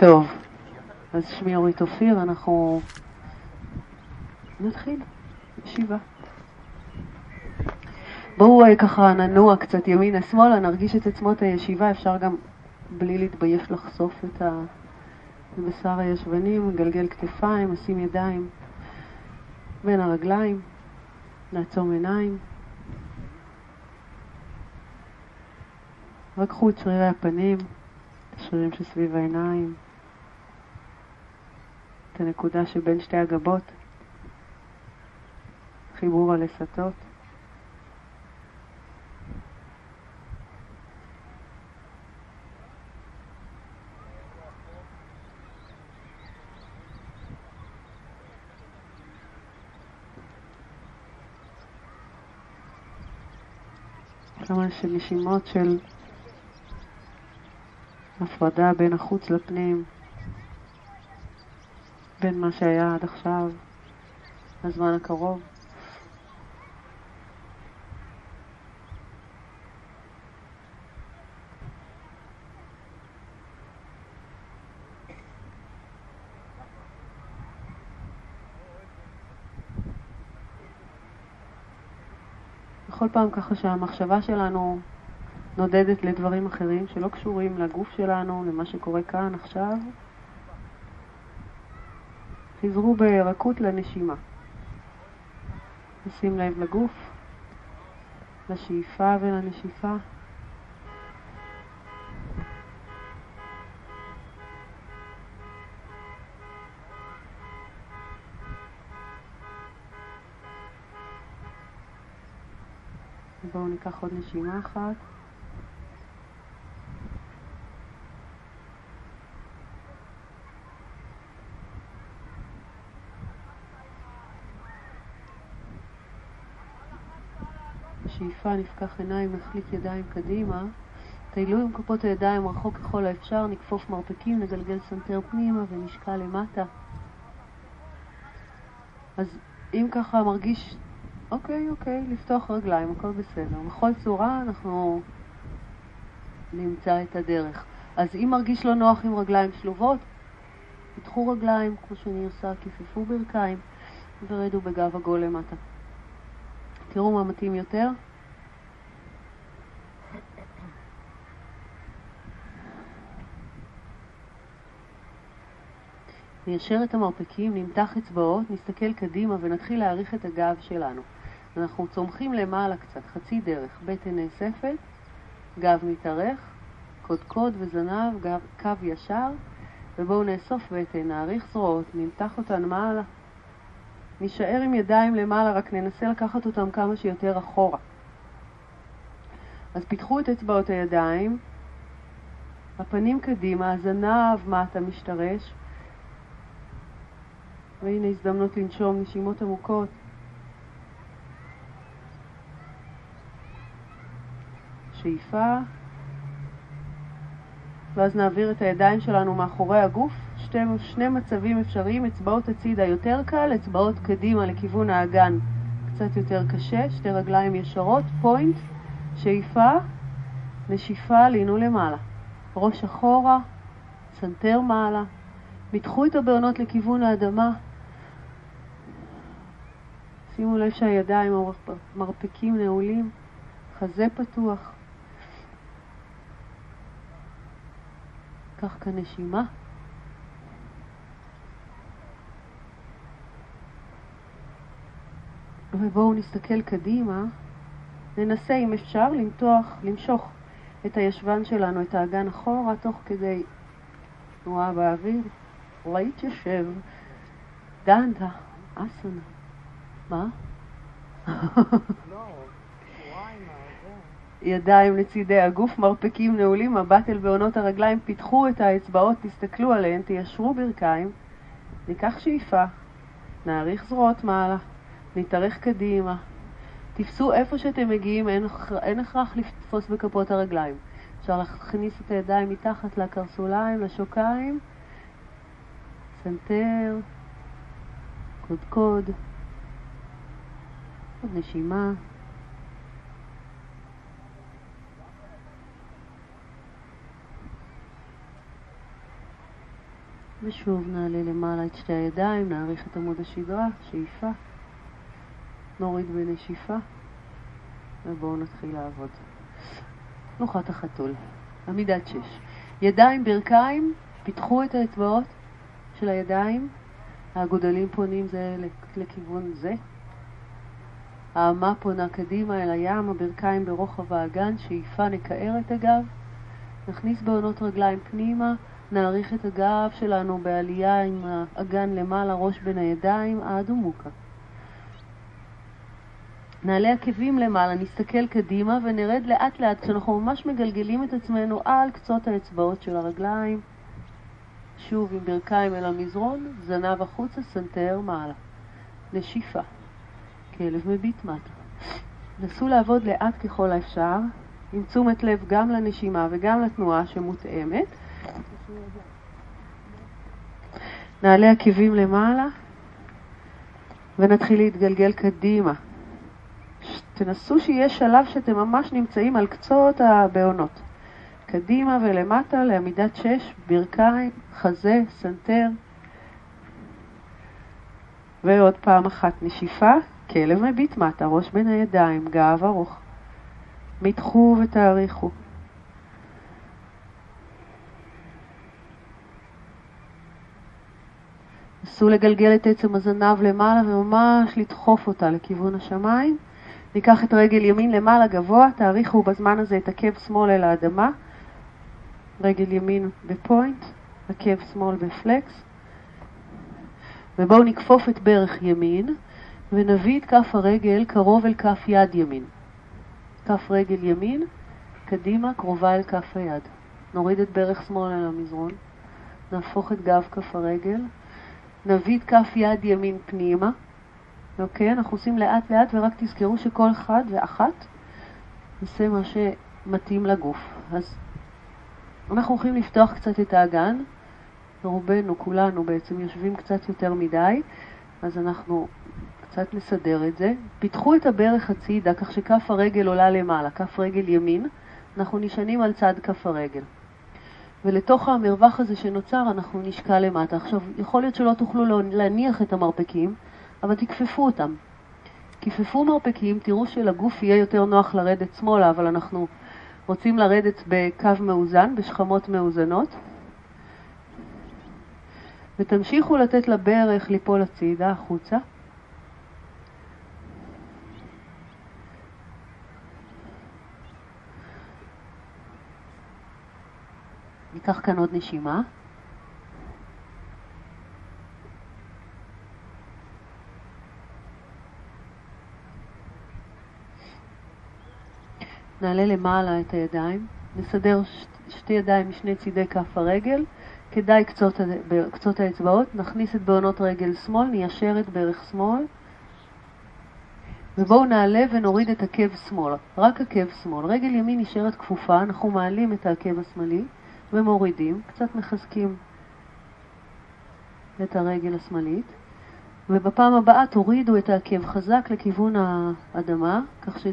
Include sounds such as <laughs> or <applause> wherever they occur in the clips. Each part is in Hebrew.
טוב, אז שמי אורית אופיר, אנחנו נתחיל ישיבה. בואו אה, ככה ננוע קצת ימינה-שמאלה, נרגיש את עצמות הישיבה, אפשר גם בלי להתבייש לחשוף את הבשר הישבנים, גלגל כתפיים, לשים ידיים בין הרגליים, לעצום עיניים. רקחו את שרירי הפנים, את השרירים שסביב העיניים, את הנקודה שבין שתי הגבות, חיבור הלסתות. כמה שנשימות של הפרדה בין החוץ לפנים, בין מה שהיה עד עכשיו, לזמן הקרוב. בכל פעם ככה שהמחשבה שלנו נודדת לדברים אחרים שלא קשורים לגוף שלנו, למה שקורה כאן עכשיו, חזרו ברכות לנשימה. נשים לב לגוף, לשאיפה ולנשיפה. בואו ניקח עוד נשימה אחת. בשאיפה נפקח עיניים, נחליק ידיים קדימה. טיילו עם כפות הידיים רחוק ככל האפשר, נכפוף מרפקים, נגלגל סנטר פנימה ונשקע למטה. אז אם ככה מרגיש אוקיי, אוקיי, לפתוח רגליים, הכל בסדר. בכל צורה אנחנו נמצא את הדרך. אז אם מרגיש לא נוח עם רגליים שלובות, פתחו רגליים, כמו שאני עושה, כיפפו ברכיים ורדו בגב עגול למטה. תראו מה מתאים יותר. ניישר את המרפקים, נמתח אצבעות, נסתכל קדימה ונתחיל להעריך את הגב שלנו. אנחנו צומחים למעלה קצת, חצי דרך, בטן נאספת, גב מתארך, קודקוד וזנב, גב, קו ישר, ובואו נאסוף בטן, נעריך זרועות, נמתח אותן מעלה. נישאר עם ידיים למעלה, רק ננסה לקחת אותם כמה שיותר אחורה. אז פיתחו את אצבעות הידיים, הפנים קדימה, הזנב מטה משתרש, והנה הזדמנות לנשום נשימות עמוקות. שאיפה, ואז נעביר את הידיים שלנו מאחורי הגוף, שתי, שני מצבים אפשריים, אצבעות הצידה יותר קל, אצבעות קדימה לכיוון האגן קצת יותר קשה, שתי רגליים ישרות, פוינט, שאיפה, נשיפה, לינו למעלה. ראש אחורה, סנטר מעלה, מתחו את הבהונות לכיוון האדמה. שימו לב שהידיים המרפקים נעולים, חזה פתוח. קחו כאן נשימה. ובואו נסתכל קדימה. ננסה, אם אפשר, למתוח, למשוך את הישבן שלנו, את האגן אחורה, תוך כדי תנועה באוויר. להתיישב. דנדה, אסנה. מה? ידיים לצידי הגוף, מרפקים נעולים, מבט אל בעונות הרגליים, פיתחו את האצבעות, תסתכלו עליהן, תיישרו ברכיים, ניקח שאיפה, נאריך זרועות מעלה, נתארך קדימה, תפסו איפה שאתם מגיעים, אין, אין הכרח לתפוס בכפות הרגליים. אפשר להכניס את הידיים מתחת לקרסוליים, לשוקיים, סנטר, קודקוד, עוד נשימה. ושוב נעלה למעלה את שתי הידיים, נעריך את עמוד השדרה, שאיפה. נוריד בנשיפה, ובואו נתחיל לעבוד. תנוחת החתול, עמידת שש. ידיים, ברכיים, פיתחו את האצבעות של הידיים, האגודלים פונים זה לכיוון זה. האמה פונה קדימה אל הים, הברכיים ברוחב האגן, שאיפה נקער את הגב, נכניס בהונות רגליים פנימה, נאריך את הגב שלנו בעלייה עם האגן למעלה, ראש בין הידיים, Adho Mukha. נעלה עקבים למעלה, נסתכל קדימה ונרד לאט לאט כשאנחנו ממש מגלגלים את עצמנו על קצות האצבעות של הרגליים. שוב עם ברכיים אל המזרון, זנב החוצה, סנטר מעלה. נשיפה. כלב מביט מטה. נסו לעבוד לאט ככל האפשר, עם תשומת לב גם לנשימה וגם לתנועה שמותאמת. נעלה עקבים למעלה ונתחיל להתגלגל קדימה. תנסו שיהיה שלב שאתם ממש נמצאים על קצות הבהונות. קדימה ולמטה לעמידת שש, ברכיים, חזה, סנטר. ועוד פעם אחת נשיפה, כלב מביט מטה, ראש בין הידיים, גב ארוך. מתחו ותאריכו. נסו לגלגל את עצם הזנב למעלה וממש לדחוף אותה לכיוון השמיים. ניקח את רגל ימין למעלה גבוה, תאריכו בזמן הזה את עקב שמאל אל האדמה. רגל ימין בפוינט, עקב שמאל בפלקס. ובואו נכפוף את ברך ימין ונביא את כף הרגל קרוב אל כף יד ימין. כף רגל ימין, קדימה, קרובה אל כף היד. נוריד את ברך שמאל אל המזרון, נהפוך את גב כף הרגל, נביא את כף יד ימין פנימה, אוקיי? אנחנו עושים לאט לאט ורק תזכרו שכל אחד ואחת עושה מה שמתאים לגוף. אז אנחנו הולכים לפתוח קצת את האגן, רובנו, כולנו בעצם יושבים קצת יותר מדי, אז אנחנו קצת נסדר את זה. פיתחו את הברך הצידה כך שכף הרגל עולה למעלה, כף רגל ימין, אנחנו נשענים על צד כף הרגל. ולתוך המרווח הזה שנוצר אנחנו נשקע למטה. עכשיו, יכול להיות שלא תוכלו להניח את המרפקים, אבל תכפפו אותם. כיפפו מרפקים, תראו שלגוף יהיה יותר נוח לרדת שמאלה, אבל אנחנו רוצים לרדת בקו מאוזן, בשכמות מאוזנות. ותמשיכו לתת לברך ליפול הצידה, החוצה. ניקח כאן עוד נשימה. נעלה למעלה את הידיים, נסדר שתי ידיים משני צידי כף הרגל, כדאי קצות, קצות האצבעות, נכניס את בעונות רגל שמאל, ניישר את ברך שמאל, ובואו נעלה ונוריד את עקב שמאל, רק עקב שמאל. רגל ימין נשארת כפופה, אנחנו מעלים את העקב השמאלי ומורידים, קצת מחזקים את הרגל השמאלית, ובפעם הבאה תורידו את העקב חזק לכיוון האדמה, כך ש...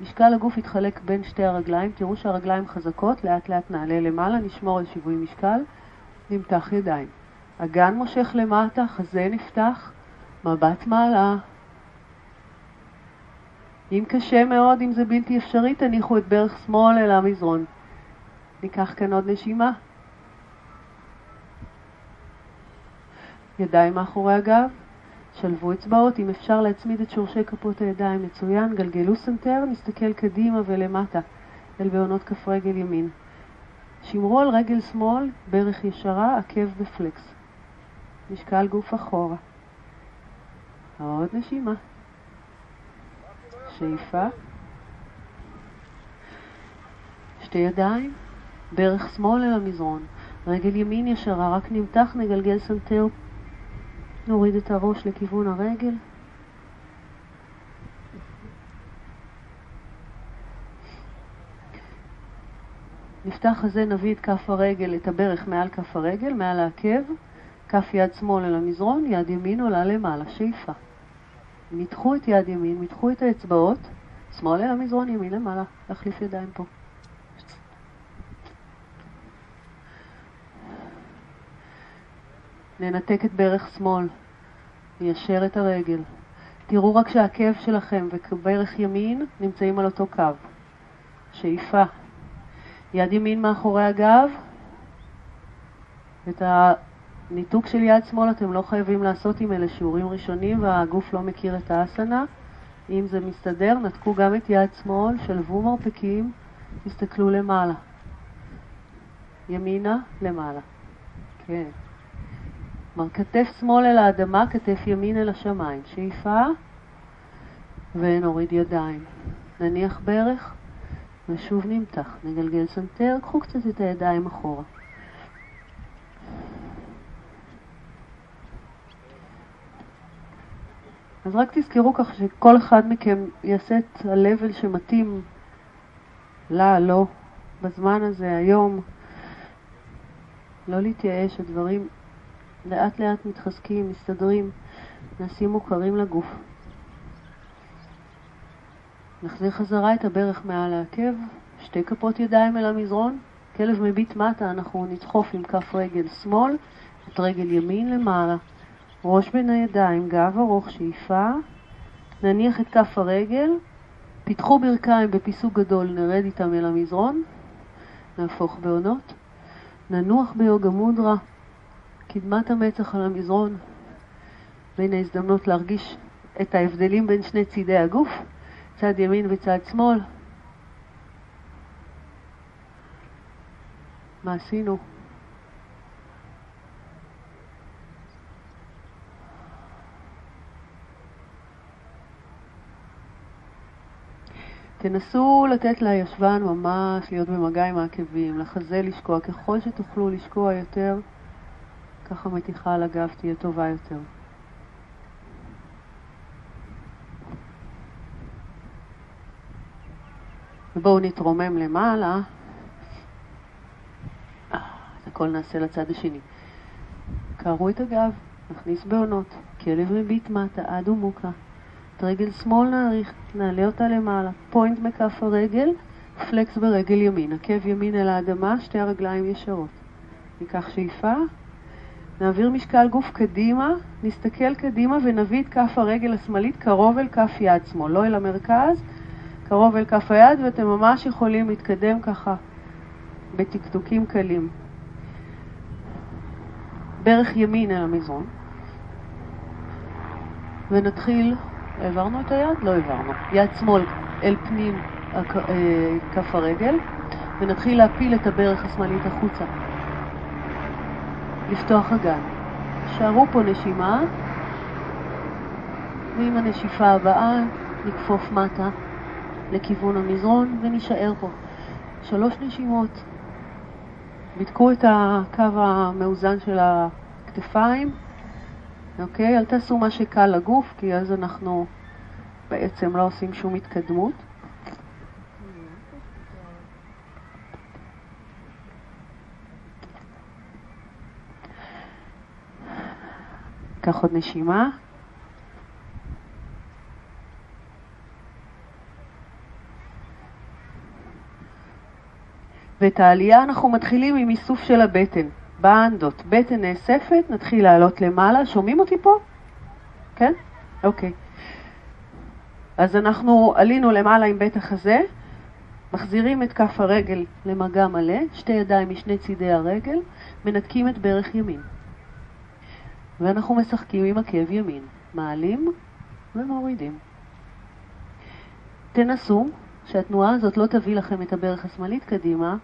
משקל הגוף יתחלק בין שתי הרגליים, תראו שהרגליים חזקות, לאט לאט נעלה למעלה, נשמור על שיווי משקל, נמתח ידיים. אגן מושך למטה, חזה נפתח, מבט מעלה. אם קשה מאוד, אם זה בלתי אפשרי, תניחו את ברך שמאל אל המזרון. ניקח כאן עוד נשימה. ידיים מאחורי הגב. שלבו אצבעות, אם אפשר להצמיד את שורשי כפות הידיים מצוין, גלגלו סנטר, נסתכל קדימה ולמטה אל בהונות כף רגל ימין. שמרו על רגל שמאל, ברך ישרה, עקב ב flex. משקל גוף אחורה. עוד נשימה. שאיפה. שתי ידיים, ברך שמאל אל המזרון. רגל ימין ישרה, רק נמתח, נגלגל סנטר נוריד את הראש לכיוון הרגל. נפתח חזה, נביא את כף הרגל, את הברך מעל כף הרגל, מעל העקב, כף יד שמאל אל המזרון, יד ימין עולה למעלה, שאיפה. מתחו את יד ימין, מתחו את האצבעות, שמאל אל המזרון, ימין למעלה, להחליף ידיים פה. ננתק את ברך שמאל, ניישר את הרגל. תראו רק שהעקב שלכם וברך ימין נמצאים על אותו קו. שאיפה. יד ימין מאחורי הגב. את הניתוק של יד שמאל אתם לא חייבים לעשות עם אלה שיעורים ראשונים והגוף לא מכיר את האסנה. אם זה מסתדר, נתקו גם את יד שמאל, שלבו מרפקים, תסתכלו למעלה. ימינה, למעלה. כן. כלומר, כתף שמאל אל האדמה, כתף ימין אל השמיים. שאיפה, ונוריד ידיים. נניח ברך, ושוב נמתח. נגלגל סנטר, קחו קצת את הידיים אחורה. אז רק תזכרו כך שכל אחד מכם יעשה את ה-level שמתאים לה, לא, בזמן הזה, היום. לא להתייאש, הדברים לאט לאט מתחזקים, מסתדרים, נעשים מוכרים לגוף. נחזיר חזרה את הברך מעל העקב, שתי כפות ידיים אל המזרון, כלב מביט מטה, אנחנו נדחוף עם כף רגל שמאל, את רגל ימין למעלה, ראש בין הידיים, גב ארוך, שאיפה, נניח את כף הרגל, פיתחו ברכיים בפיסוק גדול, נרד איתם אל המזרון, נהפוך בעונות, ננוח ביוגה מודרה, קדמת המצח על המזרון, בין ההזדמנות להרגיש את ההבדלים בין שני צידי הגוף, צד ימין וצד שמאל. מה עשינו? תנסו לתת לישבן ממש להיות במגע עם העקבים, לחזה לשקוע. ככל שתוכלו לשקוע יותר, ככה מתיחה על הגב תהיה טובה יותר. ובואו נתרומם למעלה. את הכל נעשה לצד השני. קערו את הגב, נכניס בעונות, כלב מביט מטה עד ומוקה. את רגל שמאל נעריך, נעלה אותה למעלה. פוינט מכף הרגל, פלקס ברגל ימין. עקב ימין אל האדמה, שתי הרגליים ישרות. ניקח שאיפה, נעביר משקל גוף קדימה, נסתכל קדימה ונביא את כף הרגל השמאלית קרוב אל כף יד שמאל, לא אל המרכז, קרוב אל כף היד, ואתם ממש יכולים להתקדם ככה בטקטוקים קלים. ברך ימין אל המזרון. ונתחיל, העברנו את היד? לא העברנו. יד שמאל אל פנים אה, כף הרגל, ונתחיל להפיל את הברך השמאלית החוצה. לפתוח אגן. שערו פה נשימה, ועם הנשיפה הבאה נכפוף מטה לכיוון המזרון ונישאר פה. שלוש נשימות. בדקו את הקו המאוזן של הכתפיים, אוקיי? אל תעשו מה שקל לגוף, כי אז אנחנו בעצם לא עושים שום התקדמות. קח עוד נשימה. ואת העלייה אנחנו מתחילים עם איסוף של הבטן, באנדות. בטן נאספת, נתחיל לעלות למעלה. שומעים אותי פה? כן? אוקיי. אז אנחנו עלינו למעלה עם בית החזה, מחזירים את כף הרגל למגע מלא, שתי ידיים משני צידי הרגל, מנתקים את ברך ימין. ואנחנו משחקים עם עקב ימין, מעלים ומורידים. תנסו שהתנועה הזאת לא תביא לכם את הברך השמאלית קדימה,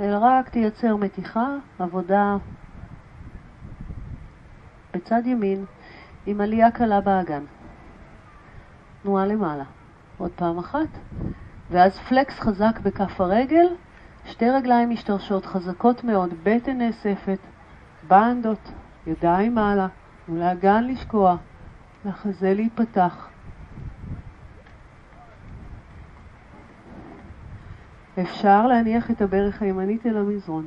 אלא רק תייצר מתיחה, עבודה בצד ימין עם עלייה קלה באגן. תנועה למעלה. עוד פעם אחת, ואז פלקס חזק בכף הרגל, שתי רגליים משתרשות חזקות מאוד, בטן נאספת, בנדות, ידיים מעלה, תנו לאגן לשקוע, לחזה להיפתח. אפשר להניח את הברך הימנית אל המזרון.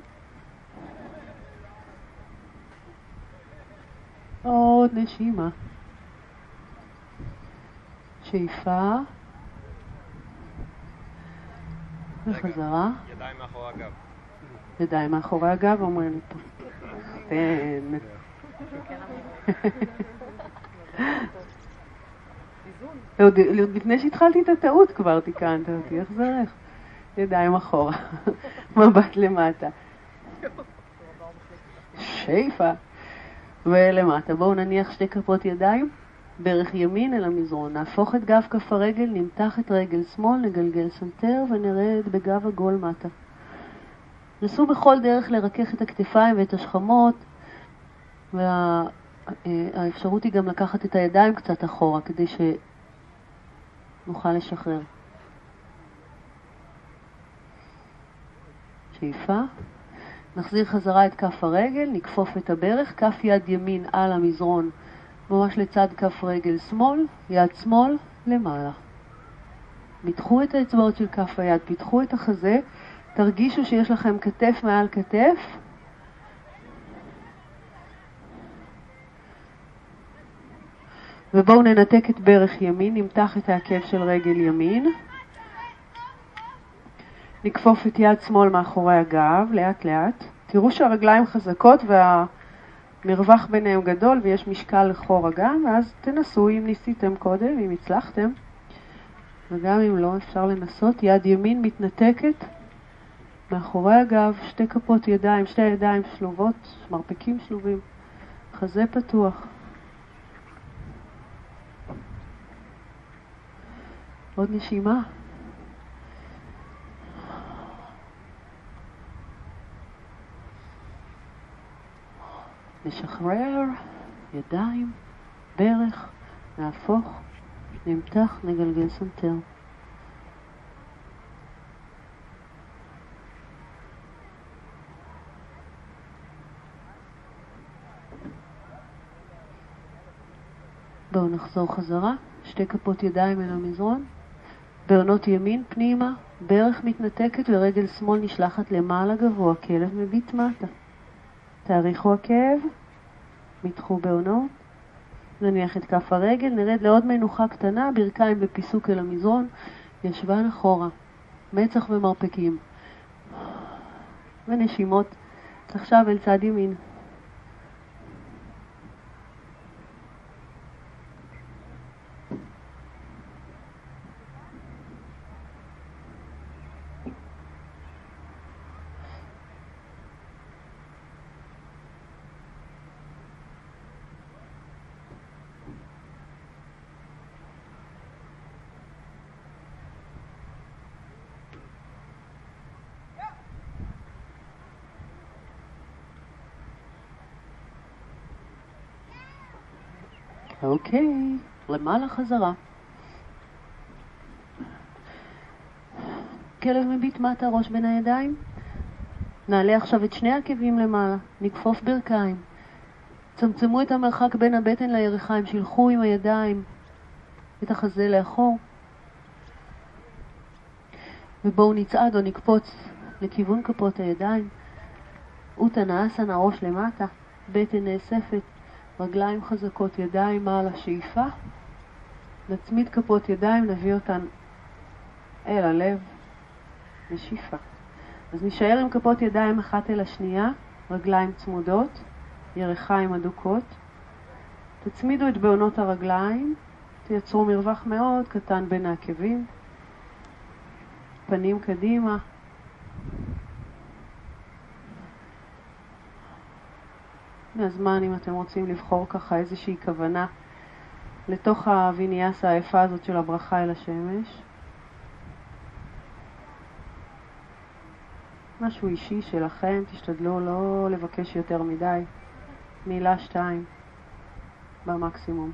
עוד נשימה. שאיפה. וחזרה. ידיים מאחורי הגב. ידיים מאחורי הגב, אומרים לי פה. תן. עוד לפני שהתחלתי את הטעות כבר תיקנת אותי, איך זה איך? ידיים אחורה, <laughs> מבט למטה. שאיפה. ולמטה. בואו נניח שתי כפות ידיים, ברך ימין אל המזרון. נהפוך את גב כף הרגל, נמתח את רגל שמאל, נגלגל סנטר ונרד בגב עגול מטה. נסו בכל דרך לרכך את הכתפיים ואת השכמות, והאפשרות היא גם לקחת את הידיים קצת אחורה כדי שנוכל לשחרר. שאיפה. נחזיר חזרה את כף הרגל, נכפוף את הברך, כף יד ימין על המזרון, ממש לצד כף רגל שמאל, יד שמאל למעלה. מתחו את האצבעות של כף היד, פיתחו את החזה, תרגישו שיש לכם כתף מעל כתף. ובואו ננתק את ברך ימין, נמתח את העקב של רגל ימין. נכפוף את יד שמאל מאחורי הגב, לאט לאט. תראו שהרגליים חזקות והמרווח ביניהם גדול ויש משקל לחור גם, ואז תנסו אם ניסיתם קודם, אם הצלחתם. וגם אם לא, אפשר לנסות. יד ימין מתנתקת מאחורי הגב, שתי כפות ידיים, שתי ידיים שלובות, מרפקים שלובים, חזה פתוח. עוד נשימה. נשחרר, ידיים, ברך, נהפוך, נמתח, נגלגל סנטר. בואו נחזור חזרה, שתי כפות ידיים אל המזרון, בהונות ימין פנימה, ברך מתנתקת ורגל שמאל נשלחת למעלה גבוה, כלב מביט מטה. תאריכו עקב, מתחו בעונות, נניח את כף הרגל, נרד לעוד מנוחה קטנה, ברכיים בפיסוק אל המזרון, ישבן אחורה, מצח ומרפקים. ונשימות עכשיו אל צד ימין. אוקיי, למעלה חזרה. כלב מביט מטה, ראש בין הידיים. נעלה עכשיו את שני העקבים למעלה, נכפוף ברכיים. צמצמו את המרחק בין הבטן לירכיים, שילחו עם הידיים את החזה לאחור. ובואו נצעד או נקפוץ לכיוון כפות הידיים. אוטנאסנה, ראש למטה, בטן נאספת, רגליים חזקות, ידיים מעל השאיפה, נצמיד כפות ידיים, נביא אותן אל הלב, נשיפה. אז נישאר עם כפות ידיים אחת אל השנייה, רגליים צמודות, ירחיים אדוקות. תצמידו את בעונות הרגליים, תייצרו מרווח מאוד קטן בין העקבים, פנים קדימה, מהזמן אם אתם רוצים לבחור ככה איזושהי כוונה לתוך הוויניאסה היפה הזאת של הברכה אל השמש. משהו אישי שלכם, תשתדלו לא לבקש יותר מדי, מילה שתיים במקסימום.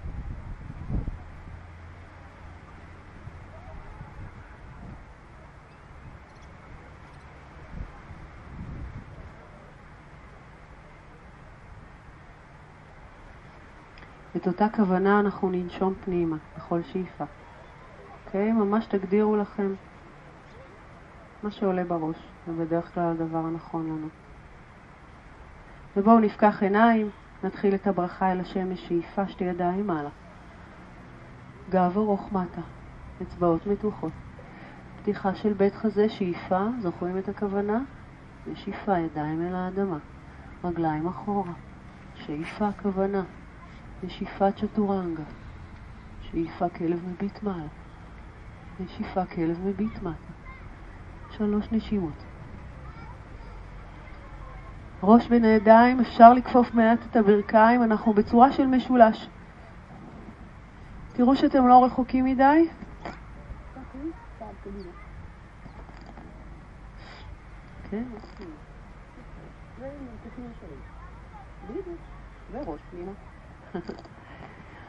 את אותה כוונה אנחנו ננשום פנימה בכל שאיפה. אוקיי? ממש תגדירו לכם מה שעולה בראש, זה בדרך כלל הדבר הנכון לנו. ובואו נפקח עיניים, נתחיל את הברכה אל השמש, שאיפה שתי ידיים מעלה. גב ארוך מטה, אצבעות מתוחות. פתיחה של בית חזה, שאיפה, זוכרים את הכוונה? ושאיפה, ידיים אל האדמה, רגליים אחורה. שאיפה כוונה, נשיפת צ'טורנגה, שאיפה כלב מביט מעלה, נשיפה כלב מביט מטה, שלוש נשימות. ראש בין הידיים, אפשר לכפוף מעט את הברכיים, אנחנו בצורה של משולש. תראו שאתם לא רחוקים מדי. כן,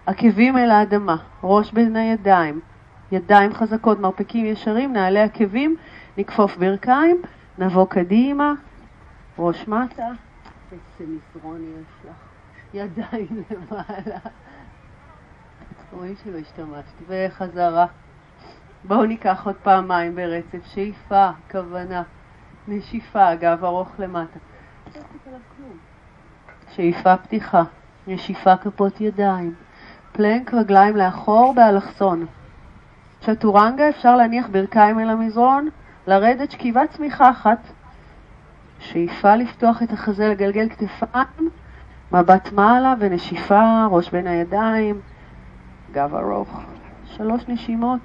עקבים אל האדמה, ראש בין הידיים, ידיים חזקות, מרפקים ישרים, נעלי עקבים, נכפוף ברכיים, נבוא קדימה, ראש מטה, איזה מסרון יש לך, ידיים למעלה. רואים שלא השתמשתי, וחזרה. בואו ניקח עוד פעמיים ברצף, שאיפה, כוונה, נשיפה, גב ארוך למטה. שאיפה פתיחה, נשיפה כפות ידיים, פלנק רגליים לאחור באלכסון. צ'טורנגה אפשר להניח ברכיים אל המזרון, לרדת שכיבת צמיחה אחת. שאיפה לפתוח את החזה, לגלגל כתפיים, מבט מעלה ונשיפה, ראש בין הידיים, גב ארוך. שלוש נשימות.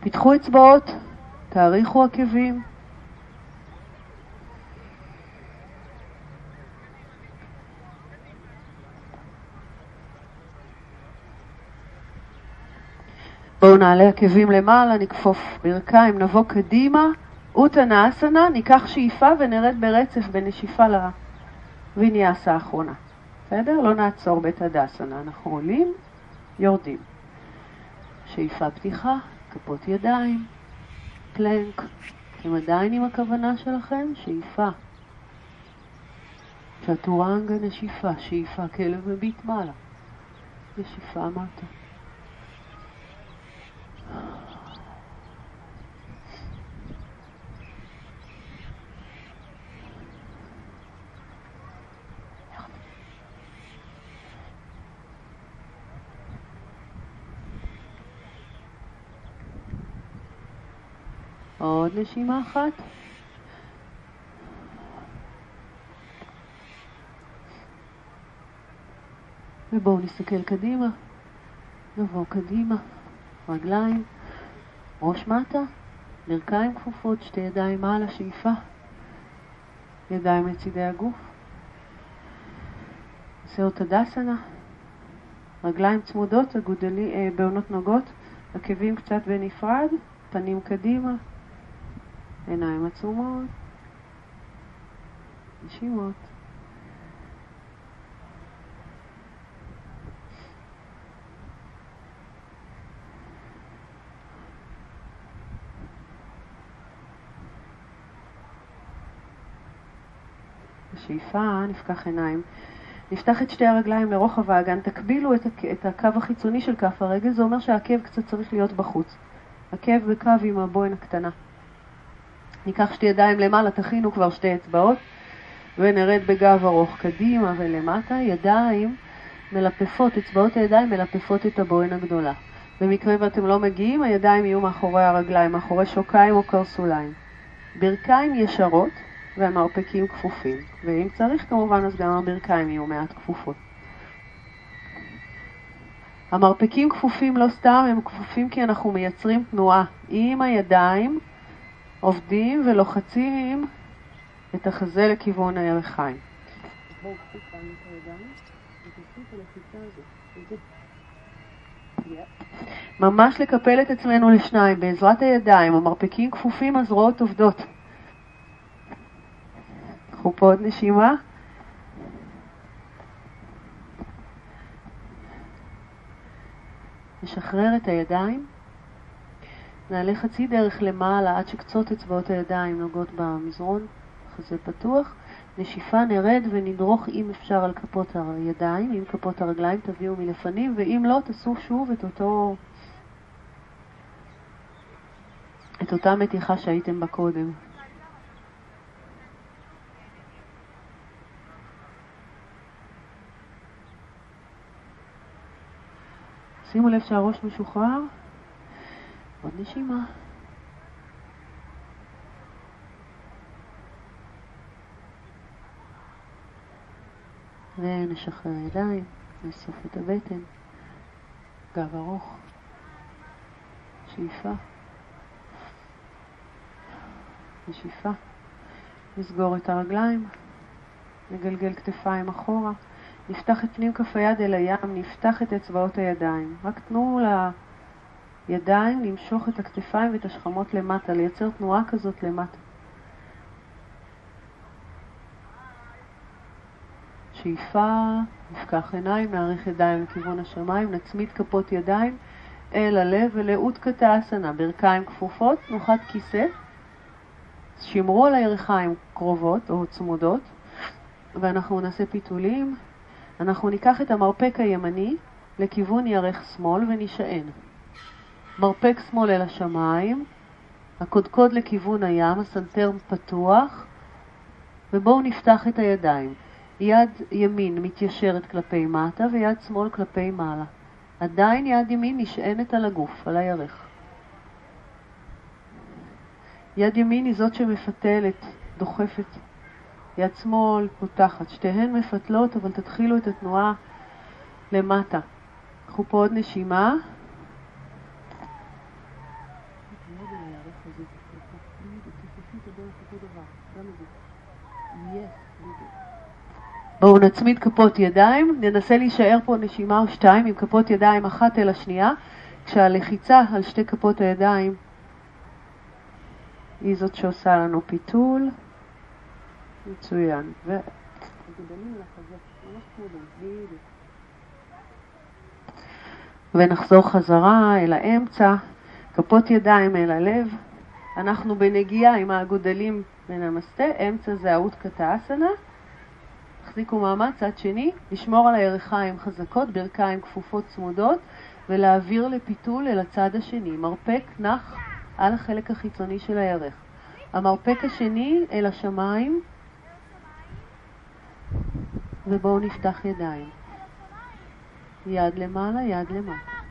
פיתחו אצבעות, תאריכו עקבים. בואו נעלה עקבים למעלה, נכפוף ברכיים, נבוא קדימה, אוטנה אסנה, ניקח שאיפה ונרד ברצף בנשיפה לוויניאסה האחרונה. בסדר? לא נעצור בית הדסנה, אנחנו עולים, יורדים. שאיפה פתיחה, כפות ידיים, פלנק. אתם עדיין עם הכוונה שלכם? שאיפה. צ'טורנגה נשיפה, שאיפה, כלב מביט מעלה. נשיפה מטה. עוד נשימה אחת. ובואו נסתכל קדימה, נבוא קדימה, רגליים, ראש מטה, ברכיים כפופות, שתי ידיים מעלה, שאיפה, ידיים לצידי הגוף, סאות הדסנה, רגליים צמודות, אגודלי, אה, בעונות נוגות, עקבים קצת בנפרד, פנים קדימה, עיניים עצומות, נשימות. בשאיפה נפקח עיניים. נפתח את שתי הרגליים לרוחב האגן, תקבילו את, את הקו החיצוני של כף הרגל, זה אומר שהעקב קצת צריך להיות בחוץ. עקב בקו עם הבוין הקטנה. ניקח שתי ידיים למעלה, תכינו כבר שתי אצבעות, ונרד בגב ארוך קדימה ולמטה, ידיים מלפפות, אצבעות הידיים מלפפות את הבוין הגדולה. במקרה ואתם לא מגיעים, הידיים יהיו מאחורי הרגליים, מאחורי שוקיים או קרסוליים. ברכיים ישרות והמרפקים כפופים, ואם צריך כמובן אז גם הברכיים יהיו מעט כפופות. המרפקים כפופים לא סתם, הם כפופים כי אנחנו מייצרים תנועה עם הידיים עובדים ולוחצים את החזה לכיוון הירכיים. ממש לקפל את עצמנו לשניים בעזרת הידיים, המרפקים כפופים, הזרועות עובדות. קחו פה עוד נשימה. נשחרר את הידיים. נעלה חצי דרך למעלה עד שקצות אצבעות הידיים נוגעות במזרון, חזה פתוח. נשיפה נרד ונדרוך אם אפשר על כפות הידיים, עם כפות הרגליים תביאו מלפנים, ואם לא תעשו שוב את אותו... את אותה מתיחה שהייתם בה קודם. שימו לב שהראש משוחרר. עוד נשימה. ונשחרר ידיים, נאסוף את הבטן, גב ארוך, שאיפה, נשיפה, נסגור את הרגליים, נגלגל כתפיים אחורה, נפתח את פנים כף היד אל הים, נפתח את אצבעות הידיים, רק תנו לה... לידיים למשוך את הכתפיים ואת השכמות למטה, לייצר תנועה כזאת למטה. שאיפה, נפקח עיניים, נאריך ידיים לכיוון השמיים, נצמיד כפות ידיים אל הלב ולאותקת האסנה, ברכיים כפופות, תנוחת כיסא. שמרו על הירכיים קרובות או צמודות, ואנחנו נעשה פיתולים. אנחנו ניקח את המרפק הימני לכיוון ירך שמאל ונשען. מרפק שמאל אל השמיים, הקודקוד לכיוון הים, הסנטר פתוח, ובואו נפתח את הידיים. יד ימין מתיישרת כלפי מטה ויד שמאל כלפי מעלה. עדיין יד ימין נשענת על הגוף, על הירך. יד ימין היא זאת שמפתלת, דוחפת. יד שמאל פותחת. שתיהן מפתלות, אבל תתחילו את התנועה למטה. קחו פה עוד נשימה. בואו נצמיד כפות ידיים, ננסה להישאר פה נשימה או שתיים עם כפות ידיים אחת אל השנייה, כשהלחיצה על שתי כפות הידיים היא זאת שעושה לנו פיתול. מצוין. ו... ונחזור חזרה אל האמצע, כפות ידיים אל הלב. אנחנו בנגיעה עם האגודלים בנמסטה, אמצע זה האות קטאסנה. תחזיקו מעמד, צד שני, לשמור על הירכיים חזקות, ברכיים כפופות צמודות, ולהעביר לפיתול אל הצד השני. מרפק נח על החלק החיצוני של הירך. המרפק השני אל השמיים, ובואו נפתח ידיים. יד למעלה, יד למטה.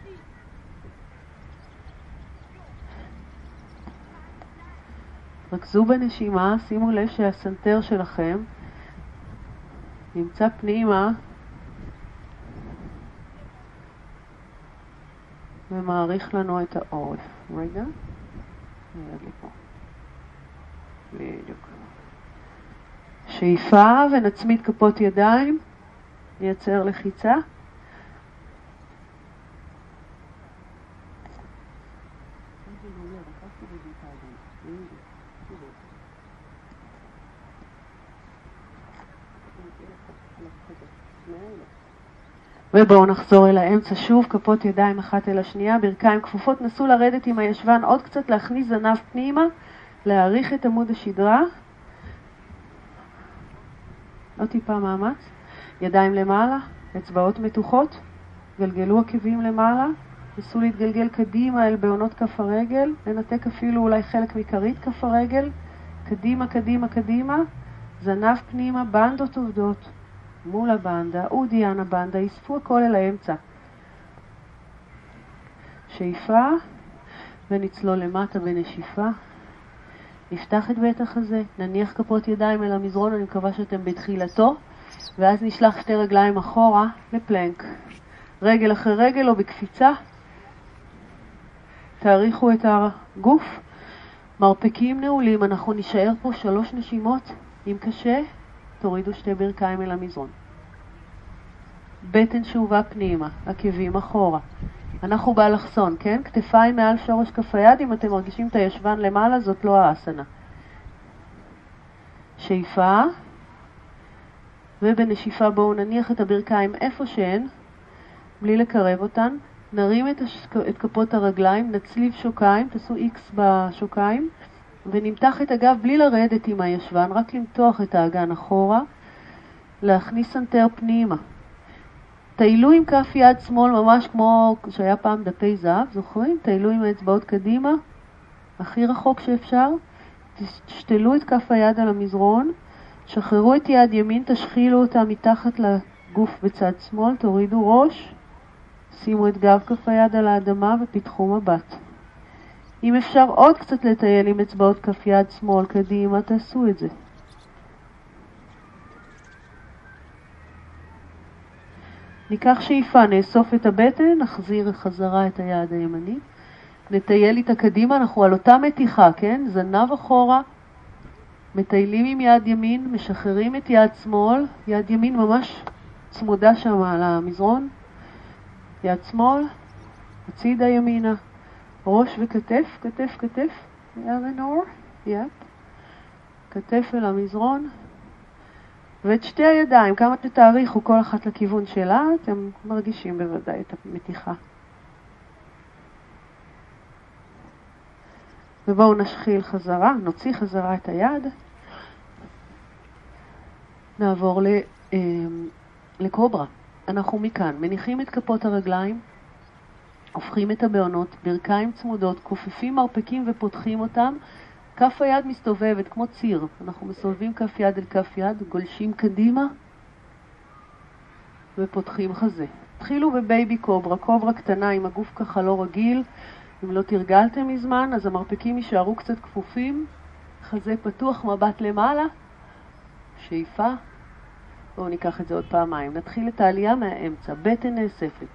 רכזו בנשימה, שימו לב שהסנטר שלכם נמצא פנימה ומעריך לנו את העורף. רגע, יד לפה. בדיוק. שאיפה ונצמיד כפות ידיים, נייצר לחיצה. ובואו נחזור אל האמצע שוב, כפות ידיים אחת אל השנייה, ברכיים כפופות, נסו לרדת עם הישבן עוד קצת, להכניס זנב פנימה, להעריך את עמוד השדרה. עוד טיפה מאמץ. ידיים למעלה, אצבעות מתוחות, גלגלו עקבים למעלה, נסו להתגלגל קדימה אל בעונות כף הרגל, לנתק אפילו אולי חלק מכרית כף הרגל, קדימה, קדימה, קדימה, זנב פנימה, בנדות עובדות. מול הבנדה, אודיאן הבנדה, יספו הכל אל האמצע. שאיפה, ונצלול למטה בנשיפה. נפתח את בית החזה, נניח כפות ידיים אל המזרון, אני מקווה שאתם בתחילתו, ואז נשלח שתי רגליים אחורה לפלנק. רגל אחרי רגל או בקפיצה. תאריכו את הגוף. מרפקים נעולים, אנחנו נישאר פה שלוש נשימות. אם קשה, תורידו שתי ברכיים אל המזרון. בטן שאובה פנימה, עקבים אחורה. אנחנו באלכסון, כן? כתפיים מעל שורש כף היד, אם אתם מרגישים את הישבן למעלה, זאת לא האסנה. שאיפה, ובנשיפה בואו נניח את הברכיים איפה שהן, בלי לקרב אותן. נרים את, השק... את כפות הרגליים, נצליב שוקיים, תעשו איקס בשוקיים, ונמתח את הגב בלי לרדת עם הישבן, רק למתוח את האגן אחורה, להכניס סנטר פנימה. טיילו עם כף יד שמאל ממש כמו שהיה פעם דפי זהב, זוכרים? טיילו עם האצבעות קדימה, הכי רחוק שאפשר. תשתלו את כף היד על המזרון, שחררו את יד ימין, תשחילו אותה מתחת לגוף בצד שמאל, תורידו ראש, שימו את גב כף היד על האדמה ופיתחו מבט. אם אפשר עוד קצת לטייל עם אצבעות כף יד שמאל קדימה, תעשו את זה. ניקח שאיפה, נאסוף את הבטן, נחזיר חזרה את היד הימני, נטייל איתה קדימה, אנחנו על אותה מתיחה, כן? זנב אחורה, מטיילים עם יד ימין, משחררים את יד שמאל, יד ימין ממש צמודה שם על המזרון, יד שמאל, הצידה ימינה, ראש וכתף, כתף, כתף, אלנור, יפ, כתף אל המזרון, ואת שתי הידיים, כמה שתאריכו כל אחת לכיוון שלה, אתם מרגישים בוודאי את המתיחה. ובואו נשחיל חזרה, נוציא חזרה את היד. נעבור ל, אה, לקוברה. אנחנו מכאן מניחים את כפות הרגליים, הופכים את הבעונות, ברכיים צמודות, כופפים מרפקים ופותחים אותם. כף היד מסתובבת כמו ציר. אנחנו מסובבים כף יד אל כף יד, גולשים קדימה ופותחים חזה. התחילו בבייבי קוברה, קוברה קטנה עם הגוף ככה לא רגיל. אם לא תרגלתם מזמן, אז המרפקים יישארו קצת כפופים. חזה פתוח, מבט למעלה. שאיפה. בואו ניקח את זה עוד פעמיים. נתחיל את העלייה מהאמצע, בטן נאספת.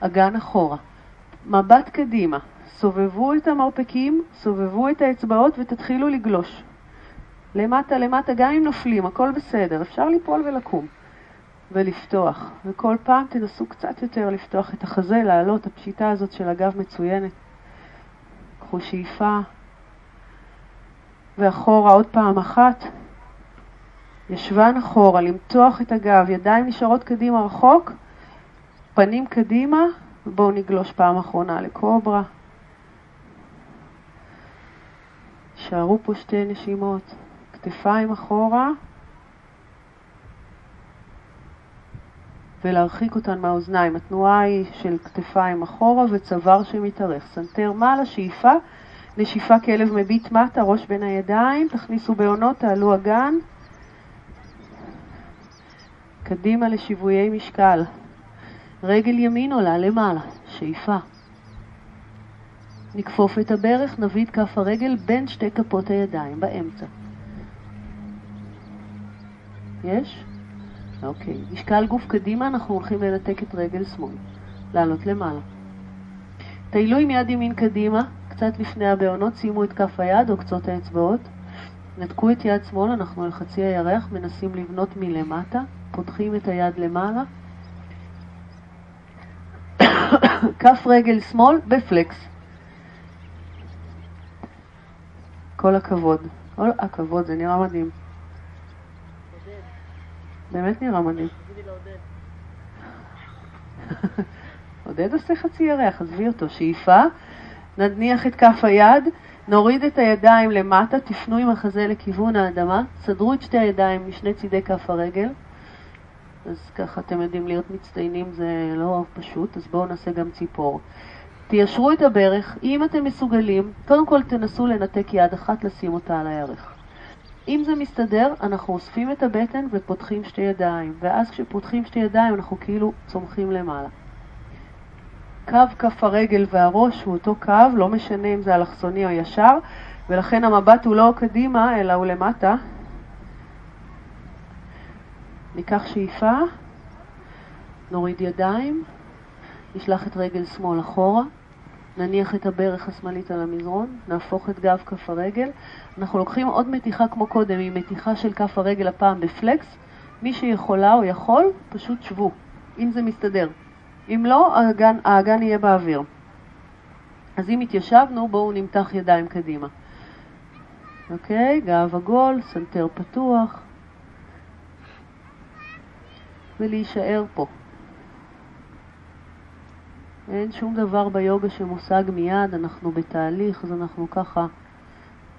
אגן אחורה. מבט קדימה, סובבו את המרפקים, סובבו את האצבעות ותתחילו לגלוש. למטה למטה, גם אם נופלים, הכל בסדר, אפשר ליפול ולקום. ולפתוח. וכל פעם תנסו קצת יותר לפתוח את החזה, לעלות, הפשיטה הזאת של הגב מצוינת. קחו שאיפה, ואחורה עוד פעם אחת. ישבן אחורה, למתוח את הגב, ידיים נשארות קדימה רחוק, פנים קדימה, בואו נגלוש פעם אחרונה לקוברה. הישארו פה שתי נשימות, כתפיים אחורה ולהרחיק אותן מהאוזניים. התנועה היא של כתפיים אחורה וצוואר שמתארך. סנטר מעלה, שאיפה, נשיפה כלב מביט מטה, ראש בין הידיים, תכניסו בעונות, תעלו אגן. קדימה לשיוויי משקל. רגל ימין עולה למעלה, שאיפה. נכפוף את הברך, נביא את כף הרגל בין שתי כפות הידיים, באמצע. יש? אוקיי. משקל גוף קדימה, אנחנו הולכים לנתק את רגל שמאל. לעלות למעלה. טיילו עם יד ימין קדימה, קצת לפני הבעונות, שימו את כף היד או קצות האצבעות. נתקו את יד שמאל, אנחנו על חצי הירח, מנסים לבנות מלמטה, פותחים את היד למעלה. כף רגל שמאל בפלקס. כל הכבוד. כל הכבוד, זה נראה מדהים. באמת נראה מדהים. <laughs> עודד עושה חצי ירח, עזבי אותו. שאיפה, נניח את כף היד, נוריד את הידיים למטה, תפנו עם החזה לכיוון האדמה, סדרו את שתי הידיים משני צידי כף הרגל. אז ככה אתם יודעים להיות מצטיינים זה לא פשוט, אז בואו נעשה גם ציפור. תיישרו את הברך, אם אתם מסוגלים, קודם כל תנסו לנתק יד אחת, לשים אותה על הירך. אם זה מסתדר, אנחנו אוספים את הבטן ופותחים שתי ידיים, ואז כשפותחים שתי ידיים אנחנו כאילו צומחים למעלה. קו כף הרגל והראש הוא אותו קו, לא משנה אם זה אלכסוני או ישר, ולכן המבט הוא לא קדימה, אלא הוא למטה. ניקח שאיפה, נוריד ידיים, נשלח את רגל שמאל אחורה, נניח את הברך השמאלית על המזרון, נהפוך את גב כף הרגל. אנחנו לוקחים עוד מתיחה כמו קודם, היא מתיחה של כף הרגל הפעם ב flex. מי שיכולה או יכול, פשוט שבו, אם זה מסתדר. אם לא, האגן, האגן יהיה באוויר. אז אם התיישבנו, בואו נמתח ידיים קדימה. אוקיי, גב עגול, סנטר פתוח, ולהישאר פה. אין שום דבר ביוגה שמושג מיד, אנחנו בתהליך, אז אנחנו ככה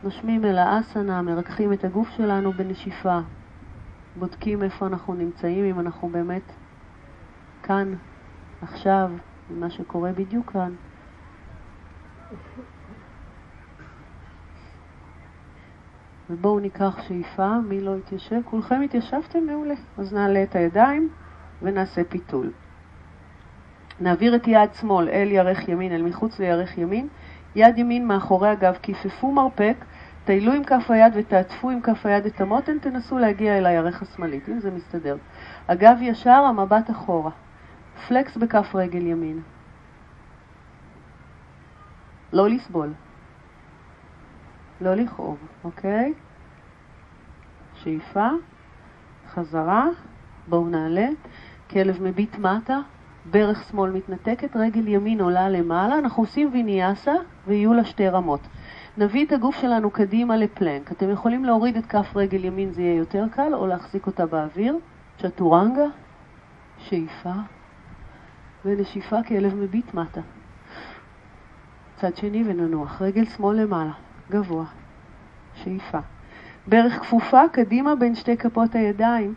נושמים אל האסנה, מרככים את הגוף שלנו בנשיפה, בודקים איפה אנחנו נמצאים, אם אנחנו באמת כאן, עכשיו, מה שקורה בדיוק כאן. ובואו ניקח שאיפה, מי לא התיישב? כולכם התיישבתם? מעולה. אז נעלה את הידיים ונעשה פיתול. נעביר את יד שמאל אל ירך ימין, אל מחוץ לירך ימין, יד ימין מאחורי הגב, כיפפו מרפק, טיילו עם כף היד ותעטפו עם כף היד את המותן, תנסו להגיע אל הירך השמאלית, אם זה מסתדר. הגב ישר, המבט אחורה. פלקס בכף רגל ימין. לא לסבול. לא לכאוב, אוקיי? שאיפה, חזרה, בואו נעלה, כלב מביט מטה, ברך שמאל מתנתקת, רגל ימין עולה למעלה, אנחנו עושים ויניאסה ויהיו לה שתי רמות. נביא את הגוף שלנו קדימה לפלנק. אתם יכולים להוריד את כף רגל ימין, זה יהיה יותר קל, או להחזיק אותה באוויר. צ'טורנגה, שאיפה, ונשיפה כלב מביט מטה. צד שני וננוח, רגל שמאל למעלה, גבוה, שאיפה. ברך כפופה קדימה בין שתי כפות הידיים.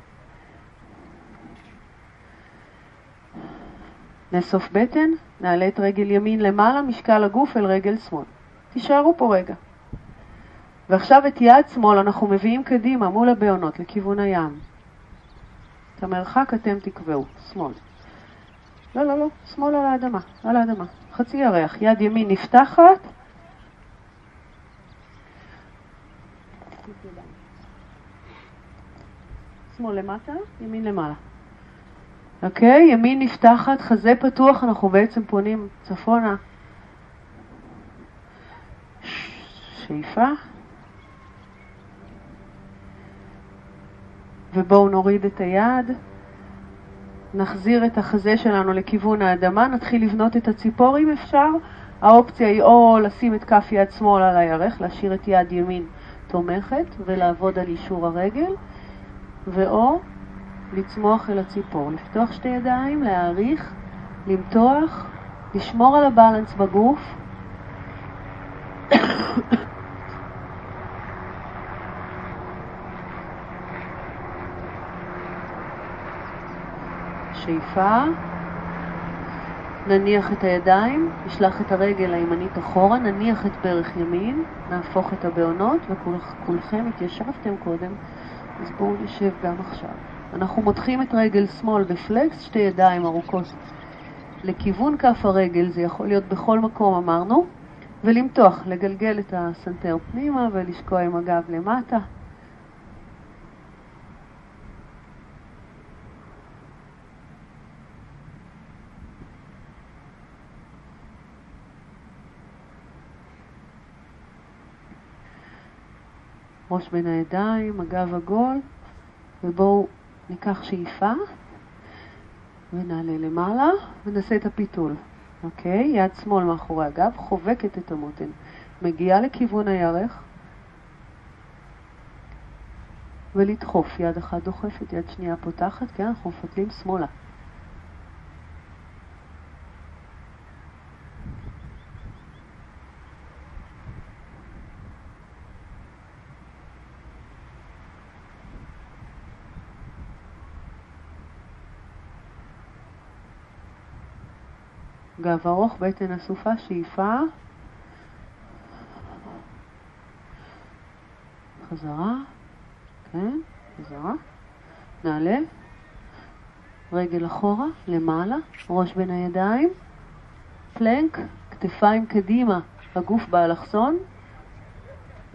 נאסוף בטן, נעלה את רגל ימין למעלה, משקל הגוף אל רגל שמאל. תישארו פה רגע. ועכשיו את יד שמאל אנחנו מביאים קדימה מול הבעונות לכיוון הים. את המרחק אתם תקבעו, שמאל. לא, לא, לא, שמאל על האדמה, על האדמה. חצי ירח, יד ימין נפתחת. שמאל למטה, ימין למעלה. אוקיי? ימין נפתחת, חזה פתוח, אנחנו בעצם פונים צפונה. שאיפה. ובואו נוריד את היד, נחזיר את החזה שלנו לכיוון האדמה, נתחיל לבנות את הציפור אם אפשר. האופציה היא או לשים את כף יד שמאל על הירך, להשאיר את יד ימין תומכת ולעבוד על אישור הרגל, ואו לצמוח אל הציפור, לפתוח שתי ידיים, להעריך, למתוח, לשמור על הבלנס בגוף. שאיפה, נניח את הידיים, נשלח את הרגל הימנית אחורה, נניח את ברך ימין, נהפוך את הבעונות, וכולכם התיישבתם קודם, אז בואו נשב גם עכשיו. אנחנו מותחים את רגל שמאל בפלקס, שתי ידיים ארוכות לכיוון כף הרגל, זה יכול להיות בכל מקום אמרנו, ולמתוח, לגלגל את הסנטר פנימה ולשקוע עם הגב למטה. ראש בין הידיים, הגב עגול, ובואו ניקח שאיפה ונעלה למעלה ונעשה את הפיתול. אוקיי? יד שמאל מאחורי הגב, חובקת את המותן. מגיעה לכיוון הירך ולדחוף. יד אחת דוחפת, יד שנייה פותחת, כן? אנחנו מפתלים שמאלה. גב ארוך, בטן אסופה, שאיפה. חזרה, כן, חזרה. נעלה. רגל אחורה, למעלה, ראש בין הידיים. פלנק, כתפיים קדימה, הגוף באלכסון.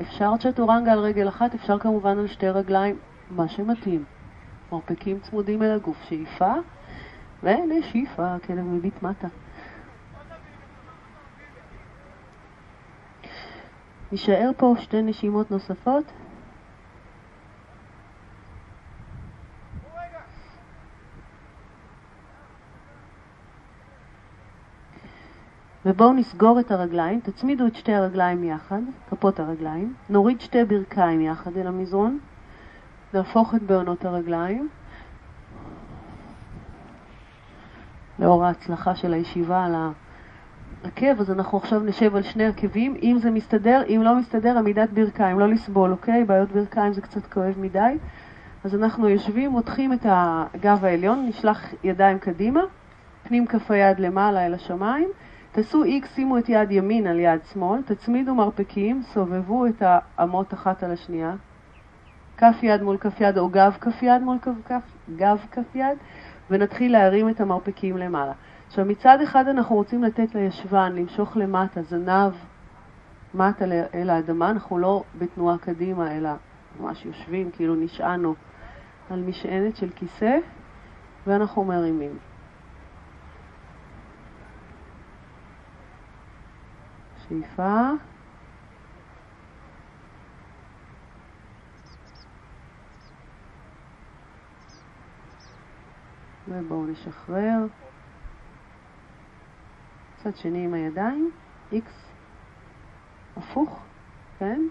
אפשר צ'טורנגה על רגל אחת, אפשר כמובן על שתי רגליים, מה שמתאים. מרפקים צמודים אל הגוף, שאיפה, ונשיפה, כלב מביט מטה. נישאר פה שתי נשימות נוספות. ובואו נסגור את הרגליים, תצמידו את שתי הרגליים יחד, כפות הרגליים, נוריד שתי ברכיים יחד אל המזרון, נהפוך את בעונות הרגליים. לאור ההצלחה של הישיבה על ה... עקב, אז אנחנו עכשיו נשב על שני עקבים, אם זה מסתדר, אם לא מסתדר, עמידת ברכיים, לא לסבול, אוקיי? בעיות ברכיים זה קצת כואב מדי. אז אנחנו יושבים, מותחים את הגב העליון, נשלח ידיים קדימה, פנים כף היד למעלה אל השמיים, תעשו X, שימו את יד ימין על יד שמאל, תצמידו מרפקים, סובבו את האמות אחת על השנייה, כף יד מול כף יד או גב כף יד מול כף, גב כף יד, ונתחיל להרים את המרפקים למעלה. עכשיו, מצד אחד אנחנו רוצים לתת לישבן למשוך למטה, זנב מטה אל האדמה, אנחנו לא בתנועה קדימה, אלא ממש יושבים, כאילו נשענו על משענת של כיסא, ואנחנו מרימים. שאיפה. ובואו נשחרר. צד שני עם הידיים, X, הפוך, כן?